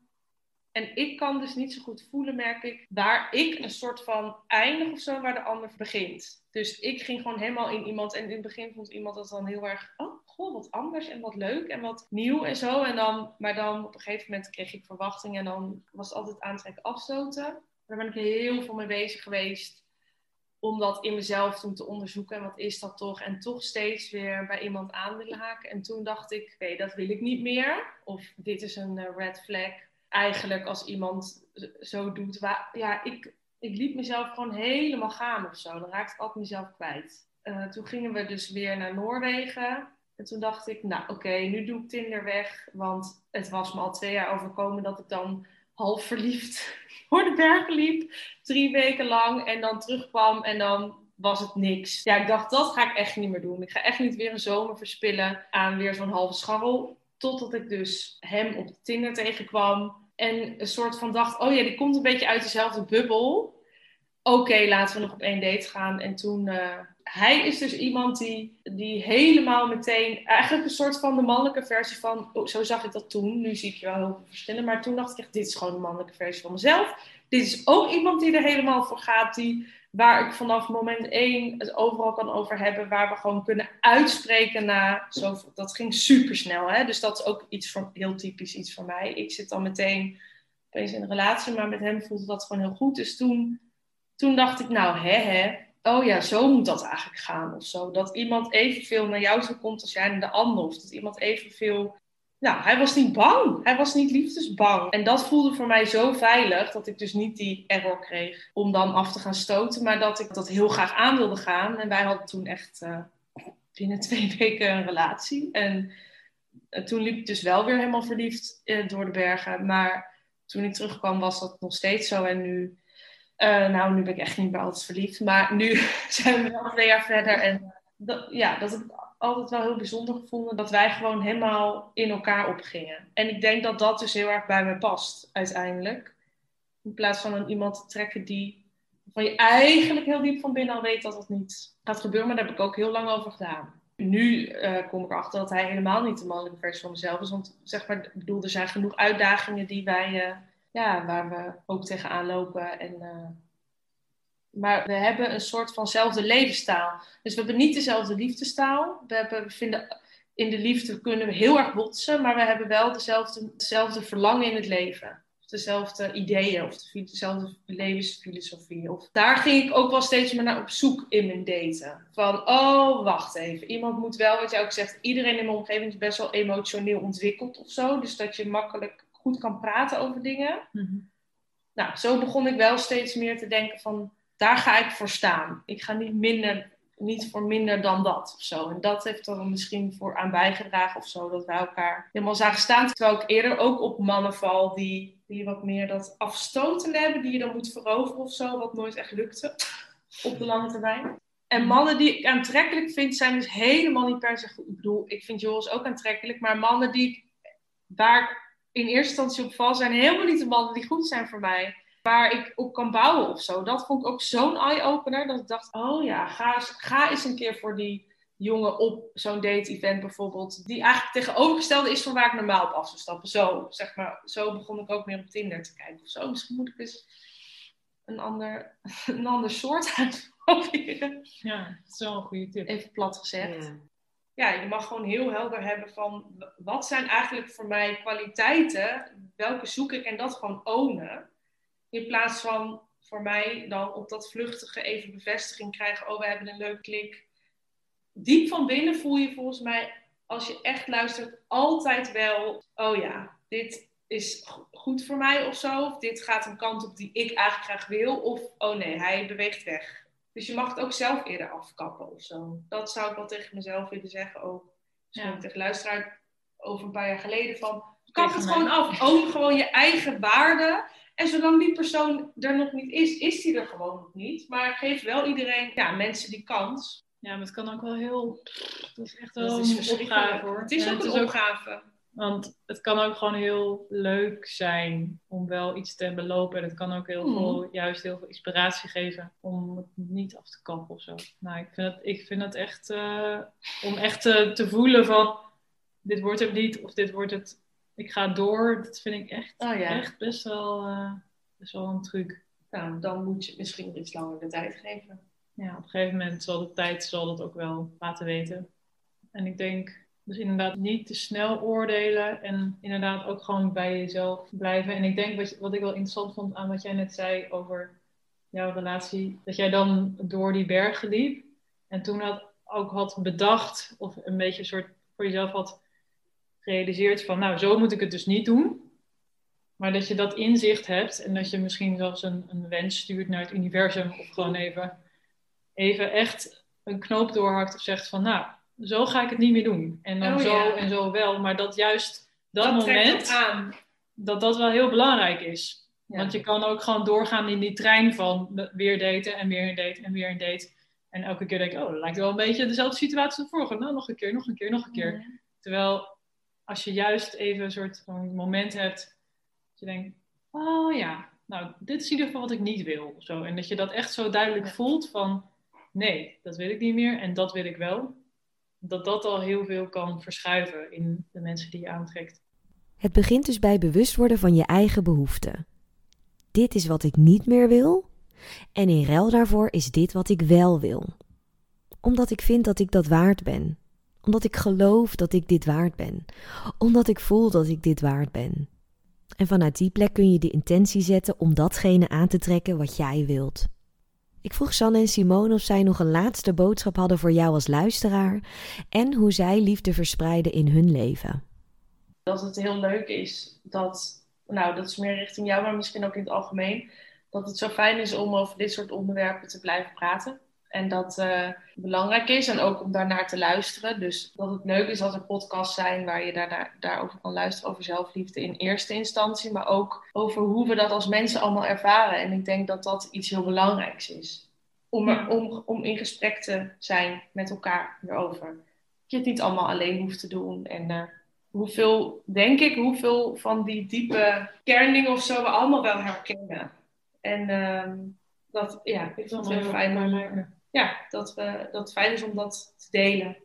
En ik kan dus niet zo goed voelen, merk ik, waar ik een soort van eindig of zo, waar de ander begint. Dus ik ging gewoon helemaal in iemand. En in het begin vond iemand dat dan heel erg, oh, wat anders en wat leuk en wat nieuw en zo. En dan, maar dan op een gegeven moment kreeg ik verwachtingen en dan was het altijd aantrekken afstoten. Daar ben ik heel veel mee bezig geweest om dat in mezelf toen te onderzoeken. En wat is dat toch? En toch steeds weer bij iemand aan willen haken. En toen dacht ik, oké, dat wil ik niet meer. Of dit is een eh, red flag. Eigenlijk als iemand zo doet. Ja, ik, ik liet mezelf gewoon helemaal gaan of zo. Dan raakte ik altijd mezelf kwijt. Uh, toen gingen we dus weer naar Noorwegen. En toen dacht ik, nou oké, nu doe ik Tinder weg. Want het was me al twee jaar overkomen dat ik dan half verliefd (laughs) voor de bergen liep. Drie weken lang. En dan terugkwam en dan was het niks. Ja, ik dacht, dat ga ik echt niet meer doen. Ik ga echt niet weer een zomer verspillen aan weer zo'n halve scharrel. Totdat ik dus hem op de Tinder tegenkwam. En een soort van dacht, oh ja, die komt een beetje uit dezelfde bubbel. Oké, laten we nog op één date gaan. En toen, uh, hij is dus iemand die, die helemaal meteen, eigenlijk een soort van de mannelijke versie van, oh, zo zag ik dat toen. Nu zie ik je wel heel veel verschillen. Maar toen dacht ik echt, dit is gewoon de mannelijke versie van mezelf. Dit is ook iemand die er helemaal voor gaat, die, waar ik vanaf moment één het overal kan over hebben, waar we gewoon kunnen uitspreken na, zo, dat ging super snel. Hè? Dus dat is ook iets van, heel typisch iets voor mij. Ik zit dan meteen opeens in een relatie, maar met hem voelde dat gewoon heel goed. Dus toen, toen dacht ik, nou hè hè, oh ja, zo moet dat eigenlijk gaan of zo. Dat iemand evenveel naar jou toe komt als jij naar de ander. Of dat iemand evenveel... Nou, hij was niet bang. Hij was niet liefdesbang. En dat voelde voor mij zo veilig dat ik dus niet die error kreeg om dan af te gaan stoten. Maar dat ik dat heel graag aan wilde gaan. En wij hadden toen echt uh, binnen twee (laughs) weken een relatie. En uh, toen liep ik dus wel weer helemaal verliefd uh, door de bergen. Maar toen ik terugkwam was dat nog steeds zo. En nu uh, nou, nu ben ik echt niet meer altijd verliefd. Maar nu (laughs) zijn we wel twee jaar verder. En dat, ja, dat heb ik altijd wel heel bijzonder gevonden. Dat wij gewoon helemaal in elkaar opgingen. En ik denk dat dat dus heel erg bij me past, uiteindelijk. In plaats van een iemand te trekken die van je eigenlijk heel diep van binnen al weet dat dat niet gaat gebeuren. Maar daar heb ik ook heel lang over gedaan. Nu uh, kom ik erachter dat hij helemaal niet de mannelijke versie van mezelf is. Want zeg maar, ik bedoel, er zijn genoeg uitdagingen die wij... ja, waar we ook tegenaan lopen. En, uh, maar we hebben een soort vanzelfde levenstaal. Dus we hebben niet dezelfde liefdestaal. We, hebben, we vinden in de liefde kunnen we heel erg botsen, maar we hebben wel dezelfde, dezelfde verlangen in het leven. Of dezelfde ideeën of dezelfde levensfilosofie. Of daar ging ik ook wel steeds meer naar op zoek in mijn daten. Van, oh, wacht even. Iemand moet wel, wat jij ook zegt, iedereen in mijn omgeving is best wel emotioneel ontwikkeld of zo. Dus dat je makkelijk goed kan praten over dingen. Mm-hmm. Nou, zo begon ik wel steeds meer te denken van, daar ga ik voor staan. Ik ga niet minder, niet voor minder dan dat of zo. En dat heeft er misschien voor aan bijgedragen of zo, dat wij elkaar helemaal zagen staan. Terwijl ik eerder ook op mannen val die, die wat meer dat afstoten hebben, die je dan moet veroveren of zo, wat nooit echt lukte (laughs) op de lange termijn. En mannen die ik aantrekkelijk vind, zijn dus helemaal niet per se goed. Ik bedoel, ik vind Joris ook aantrekkelijk, maar mannen die waar in eerste instantie op val zijn helemaal niet de mannen die goed zijn voor mij. Waar ik op kan bouwen of zo. Dat vond ik ook zo'n eye-opener. Dat ik dacht, oh ja, ga eens, ga eens een keer voor die jongen op zo'n date-event bijvoorbeeld. Die eigenlijk tegenovergestelde is van waar ik normaal op af zou stappen. Zo, zeg maar. Zo begon ik ook meer op Tinder te kijken of zo. Misschien moet ik eens een ander, (laughs) een ander soort (laughs) uitproberen. Ja, dat is wel een goede tip. Even plat gezegd. Ja ja, je mag gewoon heel helder hebben van wat zijn eigenlijk voor mij kwaliteiten, welke zoek ik en dat gewoon ownen. In plaats van voor mij dan op dat vluchtige even bevestiging krijgen. Oh, we hebben een leuk klik. Diep van binnen voel je volgens mij, als je echt luistert, altijd wel. Oh ja, dit is goed voor mij of zo. Of dit gaat een kant op die ik eigenlijk graag wil. Of oh nee, hij beweegt weg. Dus je mag het ook zelf eerder afkappen of zo. Dat zou ik wel tegen mezelf willen zeggen ook. Misschien ja. tegen luisteraar over een paar jaar geleden van... Kap het gewoon af. Own gewoon je eigen waarde. En zolang die persoon er nog niet is, is die er gewoon nog niet. Maar geef wel iedereen, ja, mensen die kans. Ja, maar het kan ook wel heel... Dat is echt wel dat is een opgave hoor. Het is ook een opgave. Want het kan ook gewoon heel leuk zijn om wel iets te belopen. En het kan ook heel veel, mm. juist heel veel inspiratie geven om het niet af te kappen of zo. Nou, ik vind het, ik vind het echt, uh, om echt te, te, voelen van, dit wordt het niet of dit wordt het, ik ga door. Dat vind ik echt, oh, ja. echt best wel, uh, best wel een truc. Nou, dan moet je misschien iets langer de tijd geven. Ja, op een gegeven moment zal de tijd zal dat ook wel laten weten. En ik denk dus inderdaad niet te snel oordelen en inderdaad ook gewoon bij jezelf blijven. En ik denk wat, ik wel interessant vond aan wat jij net zei over jouw relatie, dat jij dan door die bergen liep en toen had, ook had bedacht of een beetje soort voor jezelf had gerealiseerd van nou zo moet ik het dus niet doen. Maar dat je dat inzicht hebt en dat je misschien zelfs een, een wens stuurt naar het universum of gewoon even, even echt een knoop doorhakt of zegt van nou zo ga ik het niet meer doen. En dan oh, zo en zo wel. Maar dat juist dat, moment, aan. dat dat wel heel belangrijk is. Want je kan ook gewoon doorgaan in die trein van weer daten en weer een date en weer een date. En elke keer denk ik, oh, dat lijkt wel een beetje dezelfde situatie als vorige. Nou, nog een keer, nog een keer, nog een keer. Terwijl als je juist even een soort van moment hebt, dat je denkt, oh ja, nou, dit is in ieder geval wat ik niet wil. Zo. En dat je dat echt zo duidelijk voelt van, nee, dat wil ik niet meer en dat wil ik wel dat dat al heel veel kan verschuiven in de mensen die je aantrekt. Het begint dus bij bewust worden van je eigen behoeften. Dit is wat ik niet meer wil en in ruil daarvoor is dit wat ik wel wil. Omdat ik vind dat ik dat waard ben. Omdat ik geloof dat ik dit waard ben. Omdat ik voel dat ik dit waard ben. En vanuit die plek kun je de intentie zetten om datgene aan te trekken wat jij wilt. Ik vroeg Sanne en Simone of zij nog een laatste boodschap hadden voor jou als luisteraar en hoe zij liefde verspreiden in hun leven. Dat het heel leuk is dat, nou dat is meer richting jou, maar misschien ook in het algemeen, dat het zo fijn is om over dit soort onderwerpen te blijven praten. En dat uh, belangrijk is en ook om daarnaar te luisteren. Dus dat het leuk is als er podcasts zijn waar je daar, daar, daarover kan luisteren. Over zelfliefde in eerste instantie. Maar ook over hoe we dat als mensen allemaal ervaren. En ik denk dat dat iets heel belangrijks is. Om, er, om, om in gesprek te zijn met elkaar hierover. Dat je het niet allemaal alleen hoeft te doen. En uh, hoeveel, denk ik, hoeveel van die diepe kerndingen of zo we allemaal wel herkennen. En uh, dat, ja, ik vind het heel fijn om ja, dat, we, dat het fijn is om dat te delen.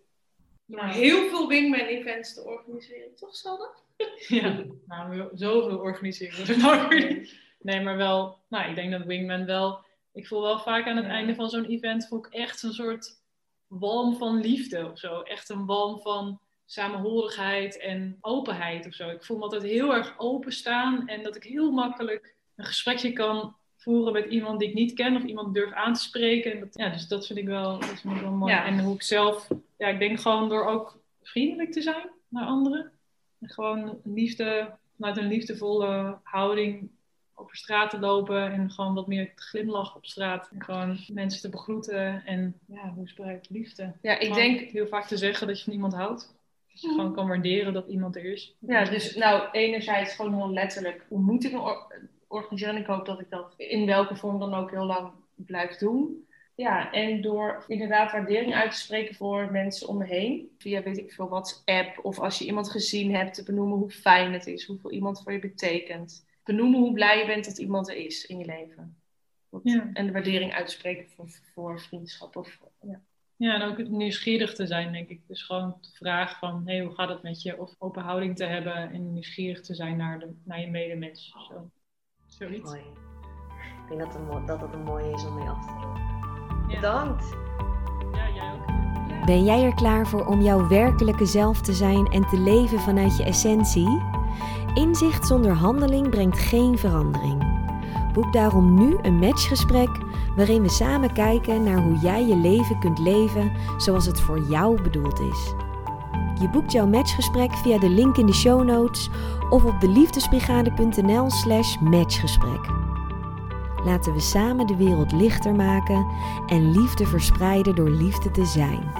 Nou, heel veel Wingman events te organiseren, toch Sanne? (laughs) Ja, nou, zoveel organiseren we nou weer Nee, maar wel, nou, ik denk dat Wingman wel, ik voel wel vaak aan het einde van zo'n event, voel ik echt een soort walm van liefde of zo. Echt een walm van samenhorigheid en openheid of zo. Ik voel me altijd heel erg openstaan en dat ik heel makkelijk een gesprekje kan voeren met iemand die ik niet ken of iemand durf aan te spreken. Dat, ja, dus dat vind ik wel, dat vind ik wel mooi. En hoe ik zelf, ja, ik denk gewoon door ook vriendelijk te zijn naar anderen. En gewoon liefde, vanuit een liefdevolle houding over straat te lopen en gewoon wat meer te glimlachen op straat. En gewoon mensen te begroeten en ja, hoe spreekt liefde? Ja, ik denk heel vaak te zeggen dat je van iemand houdt. Dat je gewoon kan waarderen dat iemand er is. Ja, dus nou, enerzijds gewoon heel letterlijk ontmoetingen organiseren. En ik hoop dat ik dat in welke vorm dan ook heel lang blijf doen. Ja, en door inderdaad waardering uit te spreken voor mensen om me heen. Via, weet ik veel, WhatsApp. Of als je iemand gezien hebt, te benoemen hoe fijn het is. Hoeveel iemand voor je betekent. Benoemen hoe blij je bent dat iemand er is in je leven. Ja. En de waardering uitspreken voor, voor vriendschap. Of, ja. ja, en ook nieuwsgierig te zijn, denk ik. Dus gewoon de vraag van, hey, hoe gaat het met je? Of open houding te hebben en nieuwsgierig te zijn naar, de, naar je medemens. Zo. Zoiets. Mooi. Ik denk dat het, dat het een mooie is om mee af te ronden. Bedankt. Ja, jij ook. Ben jij er klaar voor om jouw werkelijke zelf te zijn en te leven vanuit je essentie? Inzicht zonder handeling brengt geen verandering. Boek daarom nu een matchgesprek waarin we samen kijken naar hoe jij je leven kunt leven zoals het voor jou bedoeld is. Je boekt jouw matchgesprek via de link in de show notes of op deliefdesbrigade.nl slash matchgesprek. Laten we samen de wereld lichter maken en liefde verspreiden door liefde te zijn.